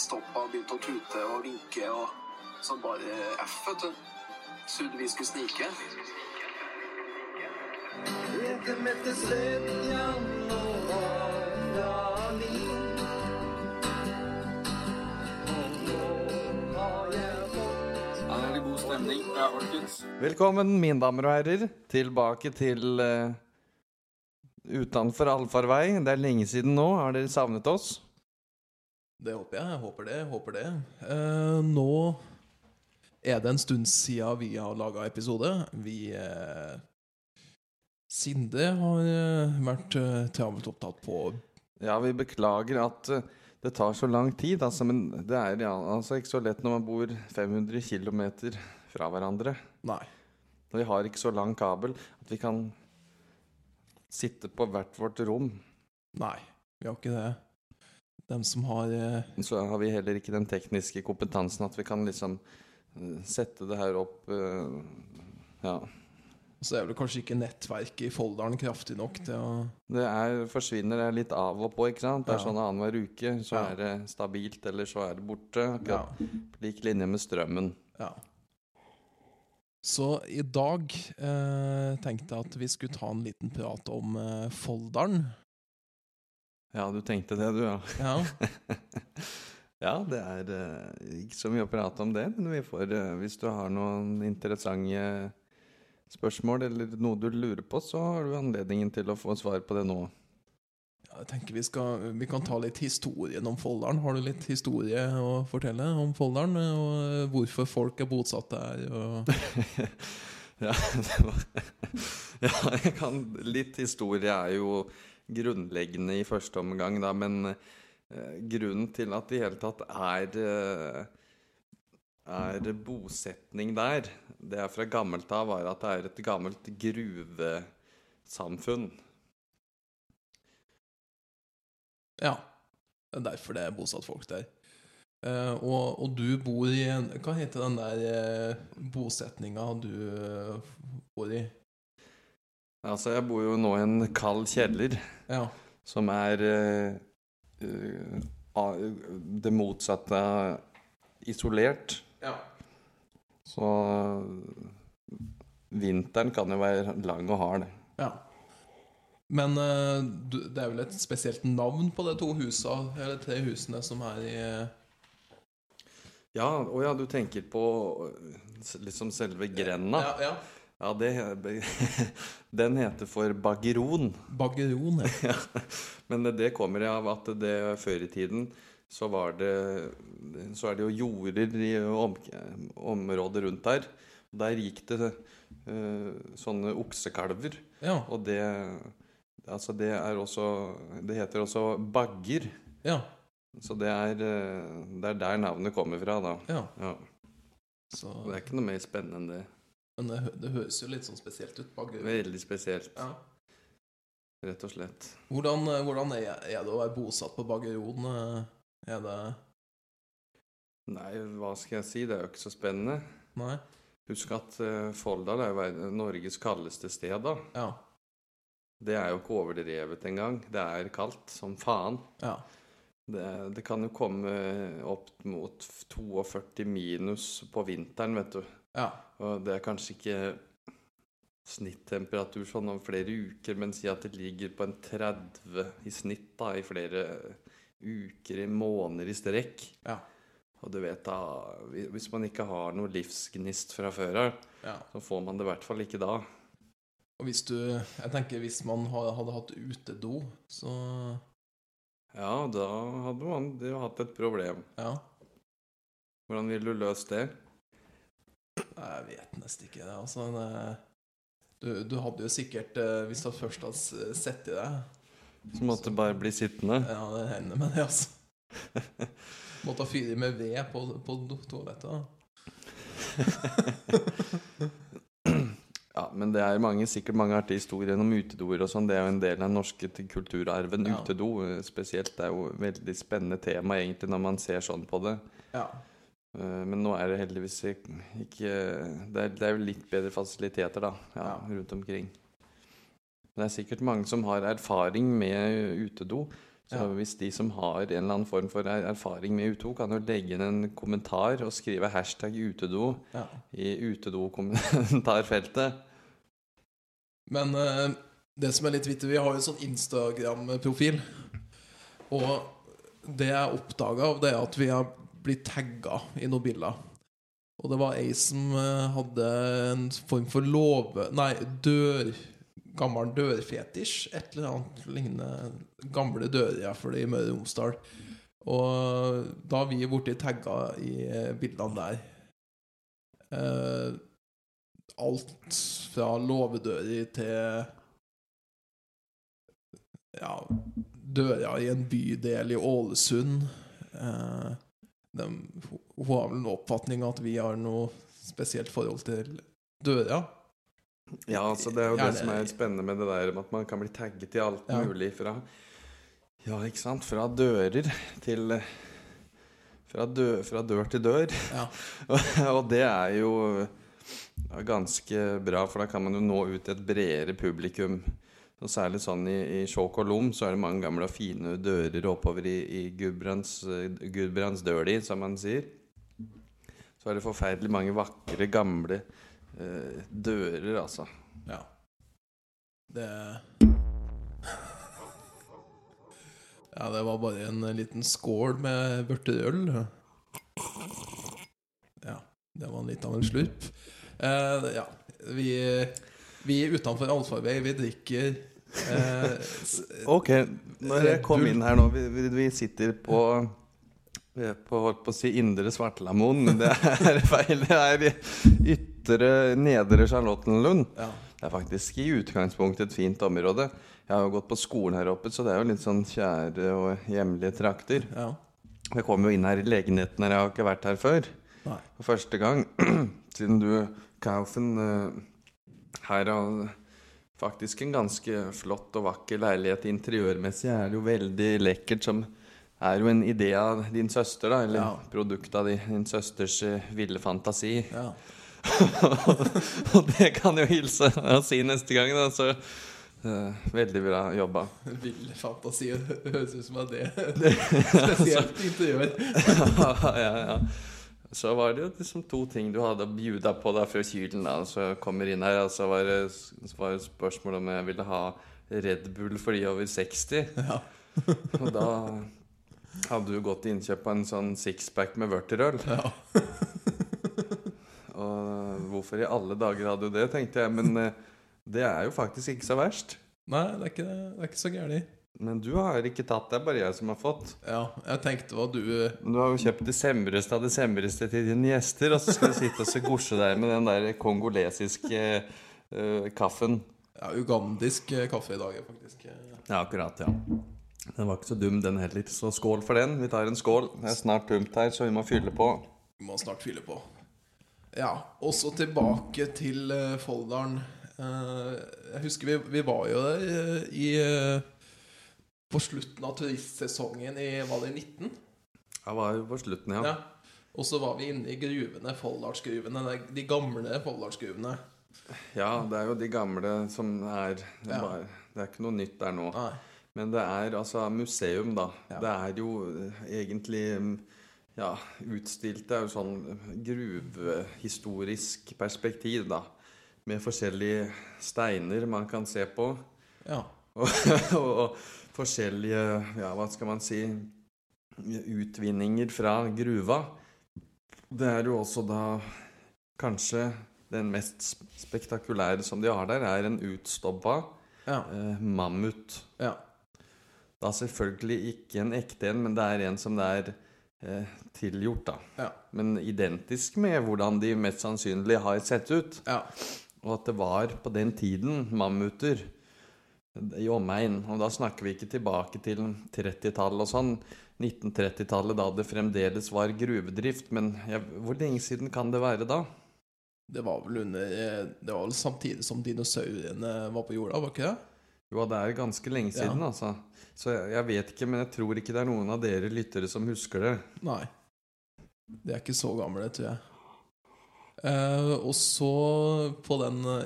stoppa og begynte å tute og vinke og sånn bare F, vet du. Trodde vi skulle snike. Stemning. Ja, folkens. Velkommen, mine damer og herrer, tilbake til uh, Utenfor allfarvei. Det er lenge siden nå. Har dere savnet oss? Det håper jeg. Jeg håper det. jeg håper det. Eh, nå er det en stund siden vi har laga episode. Vi eh, Sinde har eh, vært eh, travelt opptatt på Ja, vi beklager at eh, det tar så lang tid, altså, men det er ja, altså ikke så lett når man bor 500 km fra hverandre. Nei. Og vi har ikke så lang kabel at vi kan sitte på hvert vårt rom. Nei, vi har ikke det. Dem som har eh, Så har vi heller ikke den tekniske kompetansen at vi kan liksom eh, sette det her opp eh, Ja. Så er vel kanskje ikke nettverket i Folldalen kraftig nok til å Det er, forsvinner det litt av og på, ikke sant? Det er Ja. sånn annenhver uke, så Ja. er det stabilt, eller så er det borte. Ja. På lik linje med strømmen. ja. Så i dag eh, tenkte jeg at vi skulle ta en liten prat om eh, Folldalen. Ja, du tenkte det, du, ja. Ja. ja, det er eh, ikke så mye å prate om det, men vi får, eh, hvis du har noen interessante spørsmål eller noe du lurer på, så har du anledningen til å få svar på det nå. Ja, Jeg tenker vi, skal, vi kan ta litt historien om Folldalen. Har du litt historie å fortelle om Folldalen? Og eh, hvorfor folk er bosatt der? Og... ja, det var, ja, jeg kan Litt historie er jo grunnleggende i første omgang, da, men eh, grunnen til at det i hele tatt er eh, er bosetning der, det er fra gammelt av, var at det er et gammelt gruvesamfunn. Ja, det er derfor det er bosatt folk der. Uh, og, og du bor i Hva heter den der uh, bosetninga du uh, bor i? Altså, jeg bor jo nå i en kald kjeller, Ja. som er uh, det motsatte av isolert. ja. Så vinteren kan jo være lang og hard. ja. Men uh, du, det er vel et spesielt navn på de to husa, eller tre husene som er i Ja, å ja, du tenker på liksom selve grenda? Ja, ja. Ja, det, den heter for Baggeron. Baggeron, ja. Ja, Men det kommer av at det før i tiden så var det Så er det jo jorder i om, området rundt der. Der gikk det øh, sånne oksekalver. Ja. Og det Altså, det er også Det heter også bagger. ja. Så det er, øh, det er der navnet kommer fra, da. ja. Ja. Så, Det er ikke noe mer spennende enn det. Men det, det høres jo litt sånn spesielt ut. Baggeron. Veldig spesielt, Ja. rett og slett. Hvordan, eh, hvordan er, er det å være bosatt på Baggeron? Eh, Er det Nei, hva skal jeg si? Det er jo ikke så spennende. Nei? Husk at uh, Folldal er jo Norges kaldeste sted, da. Ja. Det er jo ikke overdrevet engang. Det er kaldt som faen. Ja. Det, det kan jo komme opp mot 42 minus på vinteren, vet du. Ja. Og det er kanskje ikke snittemperatur sånn over flere uker, men si at det ligger på en 30 i snitt da, i flere uker, i måneder i strekk. Ja. Og du vet da, hvis man ikke har noe livsgnist fra før av, ja. så får man det i hvert fall ikke da. Og hvis du Jeg tenker hvis man hadde hatt utedo, så Ja, da hadde man jo hatt et problem. Ja. Hvordan ville du løst det? Jeg vet nesten ikke det, altså. men, du, du hadde jo sikkert eh, Hvis du først hadde sett i deg Så måtte du bare bli sittende. Ja, det hender med det, altså. Måtte ha fyre med ved på, på toalettet. Ja, men det er mange, sikkert mange artige historier om utedoer og sånn. Det er jo en del av den norske kulturarven. Ja. Utedo eh, spesielt. Det er jo et veldig spennende tema egentlig når man ser sånn på det. Ja. Eh, Men nå er det heldigvis ikke Det er, det er jo litt bedre fasiliteter, da, ja, rundt omkring. Men det er sikkert mange som har erfaring med utedo. Så Ja. hvis de som har en eller annen form for er- erfaring med utedo, kan jo legge inn en kommentar og skrive hashtag utedo Ja. i utedo-kommentarfeltet. Men uh, det som er litt vittig, vi har jo en sånn Instagram-profil. Og det jeg oppdaga, det er at vi har blitt tagga i noen bilder. Og det var ei som eh, hadde en form for låve... Nei, dør... Gammel dørfetisj. Et eller annet lignende. Gamle dører for det i Møre og Romsdal. Og da har vi blitt tagga i eh, bildene der. Eh, alt fra låvedører til Ja, dører i en bydel i Ålesund. Eh, de, hun har vel en oppfatning at vi har noe spesielt forhold til døra. Ja, altså det er jo det Gjerne- som er spennende med det der med at man kan bli tagget i alt Ja. mulig fra Ja, ikke sant? Fra dører til fra, dø, fra dør til dør. Ja. og det er jo ganske bra, for da kan man jo nå ut et bredere publikum. Og særlig sånn i, i Skjåk og Lom så er det mange gamle og fine dører oppover i, i Gudbrands, eh, døli, som man sier. Så er det forferdelig mange vakre, gamle eh, dører, altså. ja. Det Ja, det var bare en liten skål med vørterøl. Ja, det var litt av en slurp. Eh, ja, vi, vi er utenfor allfarvei, vi drikker eh, Ok, når jeg Red kom inn her nå Vi, vi, vi sitter på vi er på, holdt på å si indre Svartlamoen, men det er feil. Det er ytre nedre Charlottenlund. Ja. Det er faktisk i utgangspunktet et fint område. Jeg har jo gått på skolen her oppe, så det er jo litt sånn kjære og hjemlige trakter. ja. Jeg kom jo inn her i legenheten her, jeg har ikke vært her før. Nei. For første gang siden du, Kaufen, eh, her og faktisk en ganske flott og vakker leilighet. Interiørmessig er det jo veldig lekkert, som er jo en idé av din søster, da. Eller Ja. produkt av di- din søsters eh, ville fantasi. ja. og det kan jo hilse og si neste gang, da. Så uh, veldig bra jobba. Ville fantasi. Høres ut som er det spesielt interiør. ja, ja. Så var det jo liksom to ting du hadde å bjuda på da fra kylen. da Så jeg kommer inn her, og så var det, var det spørsmål om jeg ville ha Red Bull for de over 60. Ja. Og da hadde du gått til innkjøp av en sånn sixpack med vørterøl. Ja. Og hvorfor i alle dager hadde du det, tenkte jeg. Men eh, det er jo faktisk ikke så verst. Nei, det er ikke, det er ikke så gærent. Men du har ikke tatt det, er bare jeg som har fått. Ja, jeg tenkte hva du Men du har jo kjøpt det semreste av det semreste til dine gjester, og så skal du sitte og så gorse deg med den der kongolesiske uh, kaffen. Ja, ugandisk eh, kaffe i dag, faktisk. Ja, akkurat, ja. Den var ikke så dum, den heller. Så skål for den. Vi tar en skål. Det er snart tomt her, så vi må fylle på. Vi må snart fylle på. Ja, også tilbake til Folldalen. Eh, jeg husker vi, vi var jo der eh, i eh, På slutten av turistsesongen i Var det 19? Jeg var jo på slutten, ja. Ja. Og så var vi inne i gruvene, Folldalsgruvene. de- gamle Folldalsgruvene. Ja, det er jo de gamle som er det Ja. bare, det er ikke noe nytt der nå. Nei. Men det er altså museum, da. Ja. Det er jo eh, egentlig mm, ja, utstilt Det er jo sånn gruvehistorisk perspektiv, da. Med forskjellige steiner man kan se på. Ja. Og, og forskjellige, ja, hva skal man si Utvinninger fra gruva. Det er jo også da kanskje den mest spektakulære som de har der, er en utstobba Ja. eh, mammut. ja. Da selvfølgelig ikke en ekte en, men det er en som det er eh, tilgjort, da. Ja. Men identisk med hvordan de mest sannsynlig har sett ut. ja. Og at det var på den tiden mammuter i omegn. Og da snakker vi ikke tilbake til 30-tallet og sånn. 1930-tallet, da det fremdeles var gruvedrift. Men ja, hvor lenge siden kan det være da? Det var vel under eh, Det var vel samtidig som dinosaurene var på jorda, var ikke det? Jo, det er ganske lenge Ja. siden, altså. Så jeg, jeg vet ikke, men jeg tror ikke det er noen av dere lyttere som husker det. Nei. De er ikke så gamle, tror jeg. Eh, og så på den eh,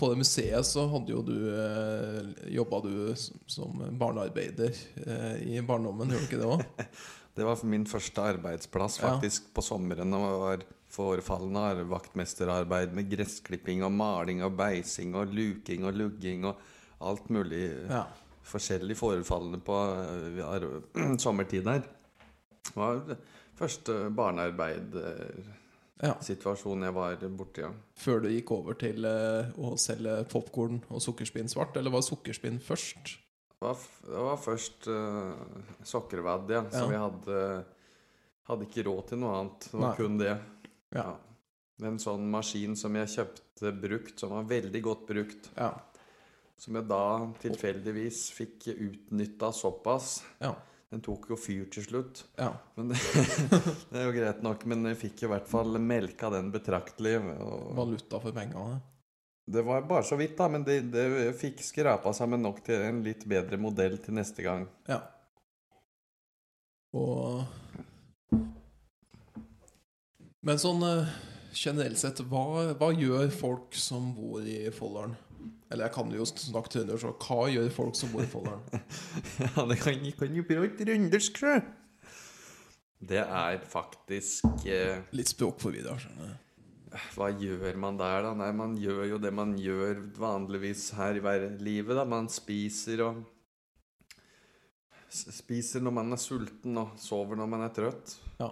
På det museet så hadde jo du uh, Jobba du som, barnearbeider uh, i barndommen, gjorde du ikke det òg? Det var min første arbeidsplass Ja. faktisk på sommeren. Og var forefallende ar- vaktmesterarbeid med gressklipping og maling og beising og luking og lugging og alt mulig Ja. forskjellig forefallende på eh, sommertid der. Det var første barnearbeid-situasjonen ja. jeg var borti. Ja. Før du gikk over til eh, å selge popkorn og sukkerspinn svart? Eller var sukkerspinn først? Det var, det var først uh, sokkervadd, ja, Ja. som vi hadde Hadde ikke råd til noe annet. Det var Nei. kun det. Ja. En sånn maskin som jeg kjøpte brukt, som var veldig godt brukt. Ja. Som jeg da tilfeldigvis fikk utnytta såpass. Ja. Den tok jo fyr til slutt. ja. Men det, det er jo greit nok. Men jeg fikk i hvert fall melka den betraktelig. Og Valuta for pengene. det var bare så vidt, da. Men det, det fikk skrapa sammen nok til en litt bedre modell til neste gang. Ja. Og Men sånn eh, generelt sett, hva, hva gjør folk som bor i Folldalen? Eller jeg kan jo snakke trøndersk, så hva gjør folk som bor i Folldalen? Ja, det kan, kan jo prøve trøndersk, sjø. Det er faktisk eh, Litt språkforvirra, skjønner du. Hva gjør man der, da? Nei, man gjør jo det man gjør vanligvis her i hver livet, da. Man spiser og Spiser når man er sulten, og sover når man er trøtt. Ja.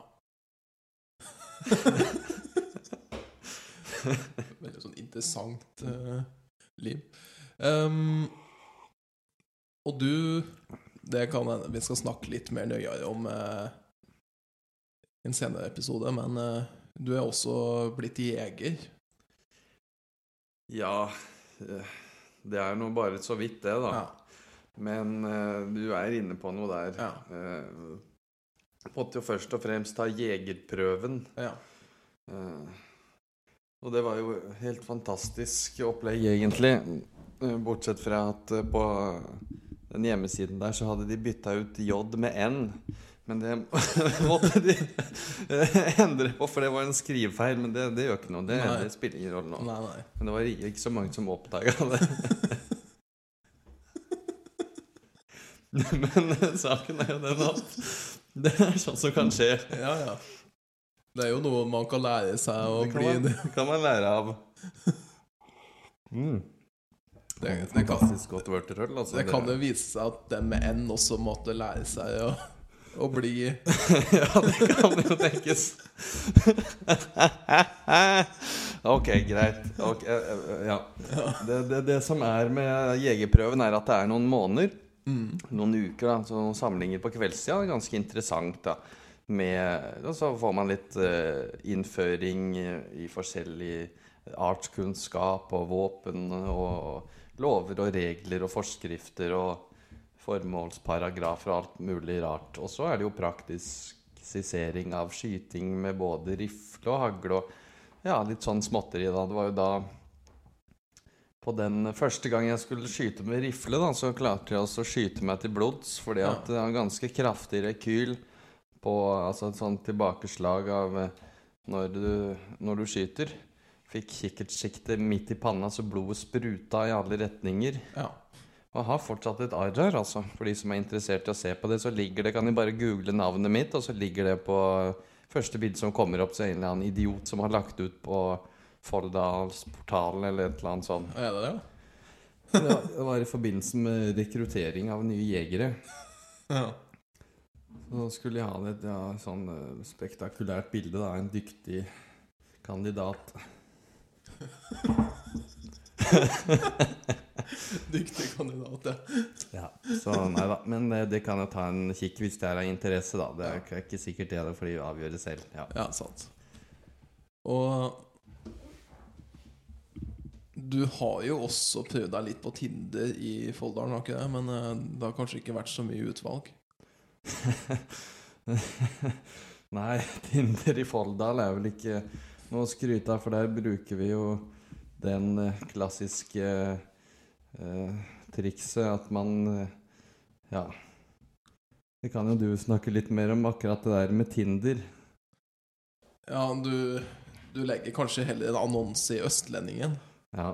Veldig sånn interessant eh, liv. Um, og du Det kan vi skal snakke litt mer nøyere om uh, i en senere episode, men uh, du er også blitt jeger. Ja eh, Det er nå bare så vidt, det, da. Ja. Men uh, du er inne på noe der. Ja. Uh, måtte jo først og fremst ta jegerprøven. ja. Eh, og det var jo helt fantastisk opplegg, egentlig. Eh, Bortsett fra at eh, på den hjemmesiden der så hadde de bytta ut J med N. Men det måtte de eh, endre på, for det var en skrivefeil. Men det, det gjør ikke noe. Det, det spiller ingen rolle nå. Nei, nei. Men det var ikke så mange som oppdaga det. Men eh, saken er jo den at det er sånn som kan skje. Ja, ja. Det er jo noe man kan lære seg å Det bli man, det kan man lære av. Mm. Det, det, kan, Fantastisk godt vørterøl. Altså. det kan jo vise seg at den med N også måtte lære seg å, å bli ja, det kan jo tenkes. ok, greit. Ok, eh, eh, ja. Det, det, det som er med jegerprøven, er at det er noen måneder. Noen uker, da, så noen samlinger på kveldstida. Ganske interessant. da med, og Så får man litt eh, innføring i forskjellig artskunnskap og våpen og lover og regler og forskrifter og formålsparagrafer og alt mulig rart. Og så er det jo praktisk skissering av skyting med både rifle og hagle og ja, litt sånn småtteri. da. Det var jo da på den første gang jeg skulle skyte med rifle, da, så klarte jeg også å skyte meg til blods, fordi at det var ganske kraftig rekyl på altså et sånt tilbakeslag av eh, når du, når du skyter. Fikk kikkertsikte midt i panna, så blodet spruta i alle retninger. Ja. Og har fortsatt et arr her, altså. For de som er interessert i å se på det, så ligger det Kan de bare google navnet mitt, og så ligger det på første bilde som kommer opp, så er det en eller annen idiot som har lagt ut på Folldalsportalen eller et eller annet sånt. Er det det? Ja, det var i forbindelse med rekruttering av nye jegere. Ja. Så skulle jeg ha et ja, sånn eh, spektakulært bilde av en dyktig kandidat. Dyktig kandidat, ja. Ja, så nei da. Men eh, det kan jeg ta en kikk hvis det er av interesse, da. Det er ikke- ikke sikkert det for de avgjør det selv. Ja. Ja, sant. Og du har jo også prøvd deg litt på Tinder i Folldalen, har ikke det? Men eh, det har kanskje ikke vært så mye utvalg? Nei, Tinder i Folldal er vel ikke noe å skryte av, for der bruker vi jo den eh, klassiske eh, trikset at man eh, Ja. Det kan jo du snakke litt mer om, akkurat det der med Tinder. Ja, du Du legger kanskje heller en annonse i Østlendingen. Ja.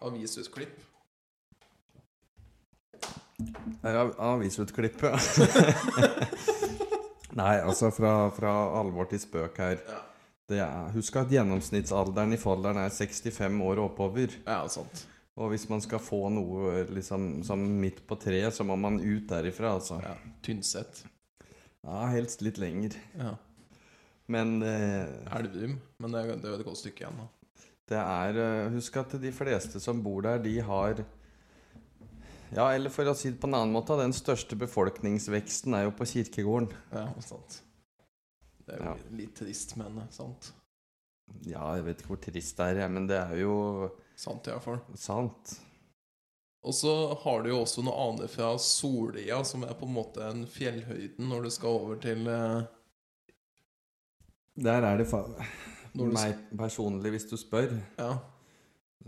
Avisutklipp. Det er av- avisutklippet. Nei, altså fra, fra alvor til spøk her. Ja. Det er, husk at gjennomsnittsalderen i Folderen er 65 år og oppover. Ja, sant. Og hvis man skal få noe liksom, som midt på treet, så må man ut derifra, altså. Ja. Tynset. Ja, helst litt lenger. Ja. Men eh, Elverum. Men det, er- det er et godt stykke igjen, da. det er eh, Husk at de fleste som bor der, de har Ja, eller for å si det på en annen måte, den største befolkningsveksten er jo på kirkegården. Ja, sant. Det er jo Ja. litt trist, men eh, sant. Ja, jeg vet ikke hvor trist det er, men det er jo Sant, i hvert fall. sant. Og så har du jo også noe annet fra Solia, som er på en måte en fjellhøyden når du skal over til eh, Der er det fa du meg personlig, hvis du spør, Ja.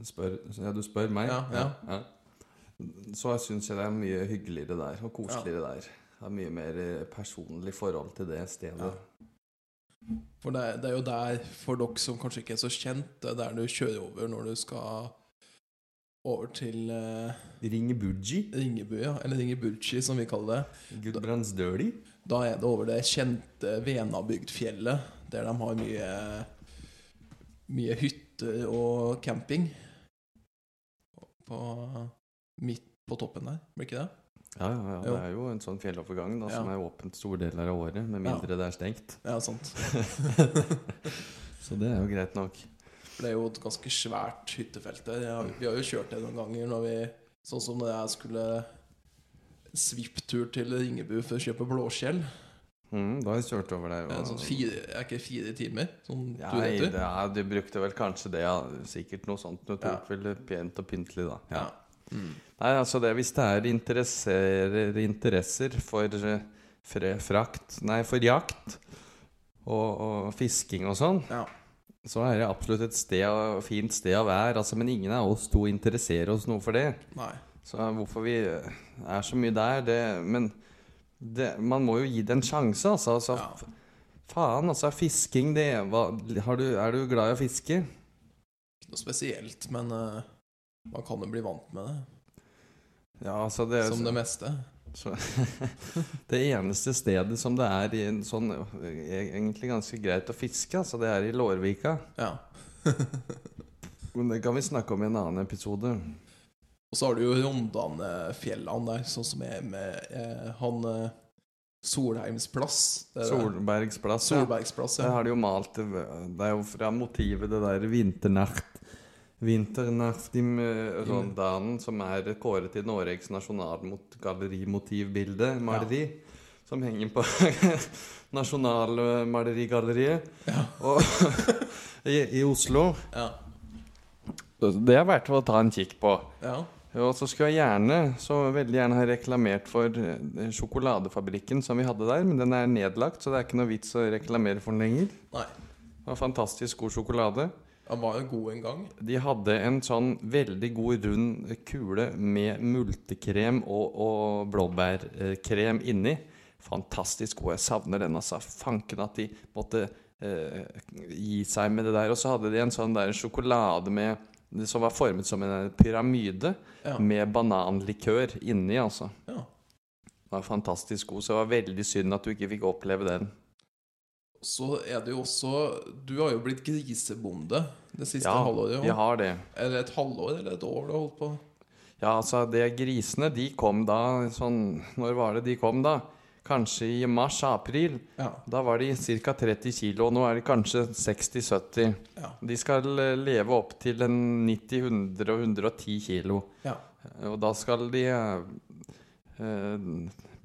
spør Ja, du spør meg? Ja, ja. ja. Så syns jeg det er mye hyggeligere der, og koseligere der. Det er mye mer eh, personlig forhold til det stedet. For det, det er jo der, for dere som kanskje ikke er så kjent, det er der du kjører over når du skal over til eh, Ringebuji? Ringebu, ja. Eller Ringebuji, som vi kaller det. Gudbrandsdøli? Da er det over det kjente Venabygdfjellet, der de har mye Mye hytter og camping. På, midt på toppen der, blir ikke det? Ja, ja, ja. Det er jo en sånn fjellovergang da, Ja. som er åpent store deler av året, med Ja. mindre det er stengt. Ja, sant. Så det er jo greit nok. Det er jo et ganske svært hyttefelt der. Vi har jo kjørt det noen ganger når vi Sånn som når jeg skulle svipptur til Ringebu for å kjøpe blåskjell. Mm, da har jeg kjørt over der. Og... sånn fire, er ikke fire timer? Sånn Nei, det, ja, du brukte vel kanskje det, ja. Sikkert noe sånt. Du tok vel pent og pyntelig, da. Ja. Mm. Nei, altså det Hvis det er interesser for eh, fre, frakt Nei, for jakt og, og fisking og sånn, Ja. så er det absolutt et sted, fint sted å være. Altså, men ingen av oss to interesserer oss noe for det. Nei. Så hvorfor vi er så mye der, det Men det, man må jo gi det en sjanse, altså. altså Ja. Faen, altså. Fisking, det hva, har du, Er du glad i å fiske? Ikke noe spesielt, men eh, man kan jo bli vant med det. Ja, altså det er Som det meste. Så, det eneste stedet som det er i en sånn e- egentlig ganske greit å fiske, altså det er i Lårvika. Ja. Men det kan vi snakke om i en annen episode. Og så har du jo Rondanefjellene der, sånn som er med eh, han eh, Solheims plass. Det er det. Solbergs plass. ja. Solbergs plass, Der ja. har de jo malt det Det er jo fra motivet det der Vinternacht I eh, som er kåret til Norges nasjonalgallerimotivbilde, maleri, som henger på Nasjonalmalerigalleriet Ja. i, i Oslo. Ja. Det er verdt å ta en kikk på. ja. Og så skulle jeg gjerne, så veldig gjerne ha reklamert for eh, sjokoladefabrikken som vi hadde der, men den er nedlagt, så det er ikke noe vits å reklamere for den lenger. Nei. Det var fantastisk god sjokolade. Han var jo god en gang. De hadde en sånn veldig god rund kule med multekrem og, og blåbærkrem inni. Fantastisk god. Jeg savner den, altså. Fanken at de måtte eh, gi seg med det der. Og så hadde de en sånn der sjokolade med som var formet som en pyramide Ja. med bananlikør inni, altså. ja. Det var fantastisk god, så det var veldig synd at du ikke fikk oppleve den. Så er det jo også Du har jo blitt grisebonde det siste Ja, halvåret. jeg har det. Eller et halvår eller et år du har holdt på? Ja, altså, det grisene, de kom da sånn Når var det de kom, da? Kanskje i mars-april. Ja. Da var de ca. 30 kilo, og nå er de kanskje 60-70. Ja. De skal eh, leve opp til 90-100 og 110 kilo. ja. Og da skal de eh, eh,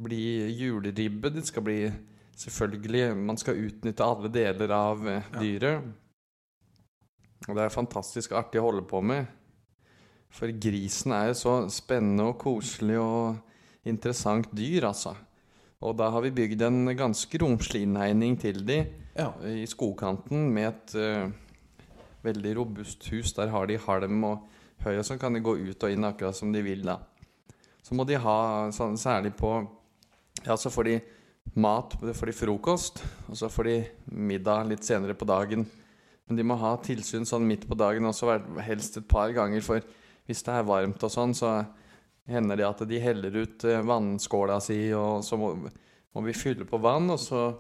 bli juleribbe. De skal bli Selvfølgelig Man skal utnytte alle deler av eh, dyret. Og det er fantastisk artig å holde på med. For grisen er jo så spennende og koselig og interessant dyr, altså. Og da har vi bygd en ganske romslig innhegning til de ja. i skogkanten med et uh, veldig robust hus. Der har de halm og høy, og så kan de gå ut og inn akkurat som de vil, da. Så må de ha sånn, særlig på Ja, så får de mat. for de frokost, og så får de middag litt senere på dagen. Men de må ha tilsyn sånn midt på dagen også, helst et par ganger. For hvis det er varmt og sånn, så hender det at de heller ut eh, vannskåla si, og så må, må vi fylle på vann, og så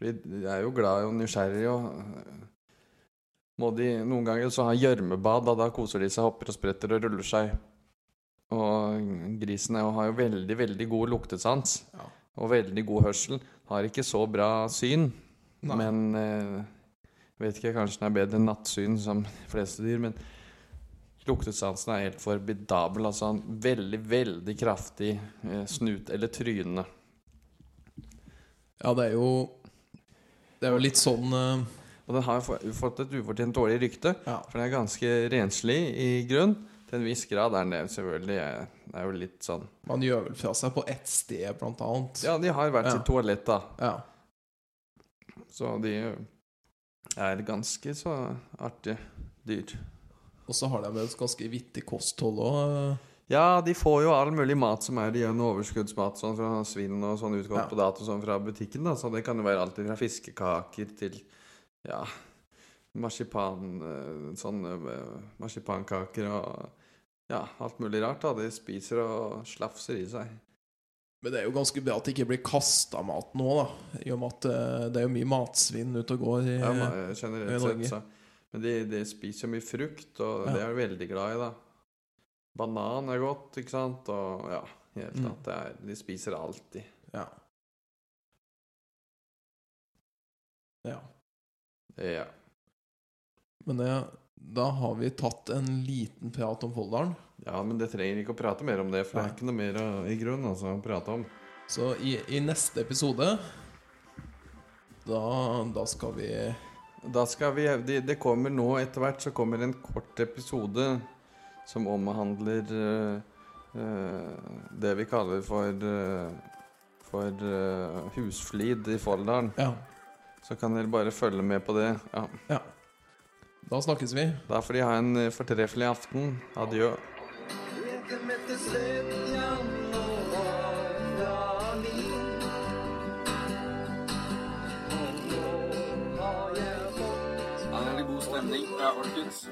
For de er jo glad og nysgjerrig, og eh, må de noen ganger så ha gjørmebad, da, da koser de seg, hopper og spretter og ruller seg. Og grisen er, jo- har jo veldig, veldig god luktesans. Ja. Og veldig god hørsel. Har ikke så bra syn, Nei. men eh, Vet ikke, kanskje den er bedre enn nattsyn som de fleste dyr, men luktesansen er helt formidabel. Altså en veldig, veldig kraftig eh, snut, eller tryne. Ja, det er jo Det er jo litt sånn eh, Og den har fått et ufortjent dårlig rykte, Ja. for den er ganske renslig i grunn. Til en viss grad er det, selvfølgelig. eh, Det er jo litt sånn Man gjør vel fra seg på ett sted, blant annet. Ja, de har hvert Ja. sitt toalett, da. Ja. Så de er ganske så artige dyr. Og så har de vel et ganske vittig kosthold òg. Ja, de får jo all mulig mat som er igjen overskuddsmat sånn fra svinn og sånn utgått Ja. på dato sånn fra butikken. da Så det kan jo være alt fra fiskekaker til ja, marsipan Sånn eh, marsipankaker og ja, alt mulig rart. da De spiser og slafser i seg. Men det er jo ganske bra at det ikke blir kasta mat nå, da. I og med at eh, det er jo mye matsvinn ute og går i Ja, generelt, i Norge. sett, så. Men de, de spiser jo mye frukt, og Ja. det er de veldig glad i, da. Banan er godt, ikke sant? Og ja, i det hele tatt. Er, de spiser alltid. Ja. ja. Ja. Men det, da har vi tatt en liten prat om Folldalen. ja, men det trenger ikke å prate mer om det, for det er ikke noe mer i grunn altså, å prate om. Så i, i neste episode da, da skal vi Da skal vi Det, det kommer nå etter hvert så kommer en kort episode som omhandler uh, uh, det vi kaller for uh, For eh, husflid i Folldalen. Ja. Så kan dere bare følge med på det. Ja. ja. Da snakkes vi. Da får de ha en eh, fortreffelig aften. Adjø. Her er god stemning. Ja, folkens.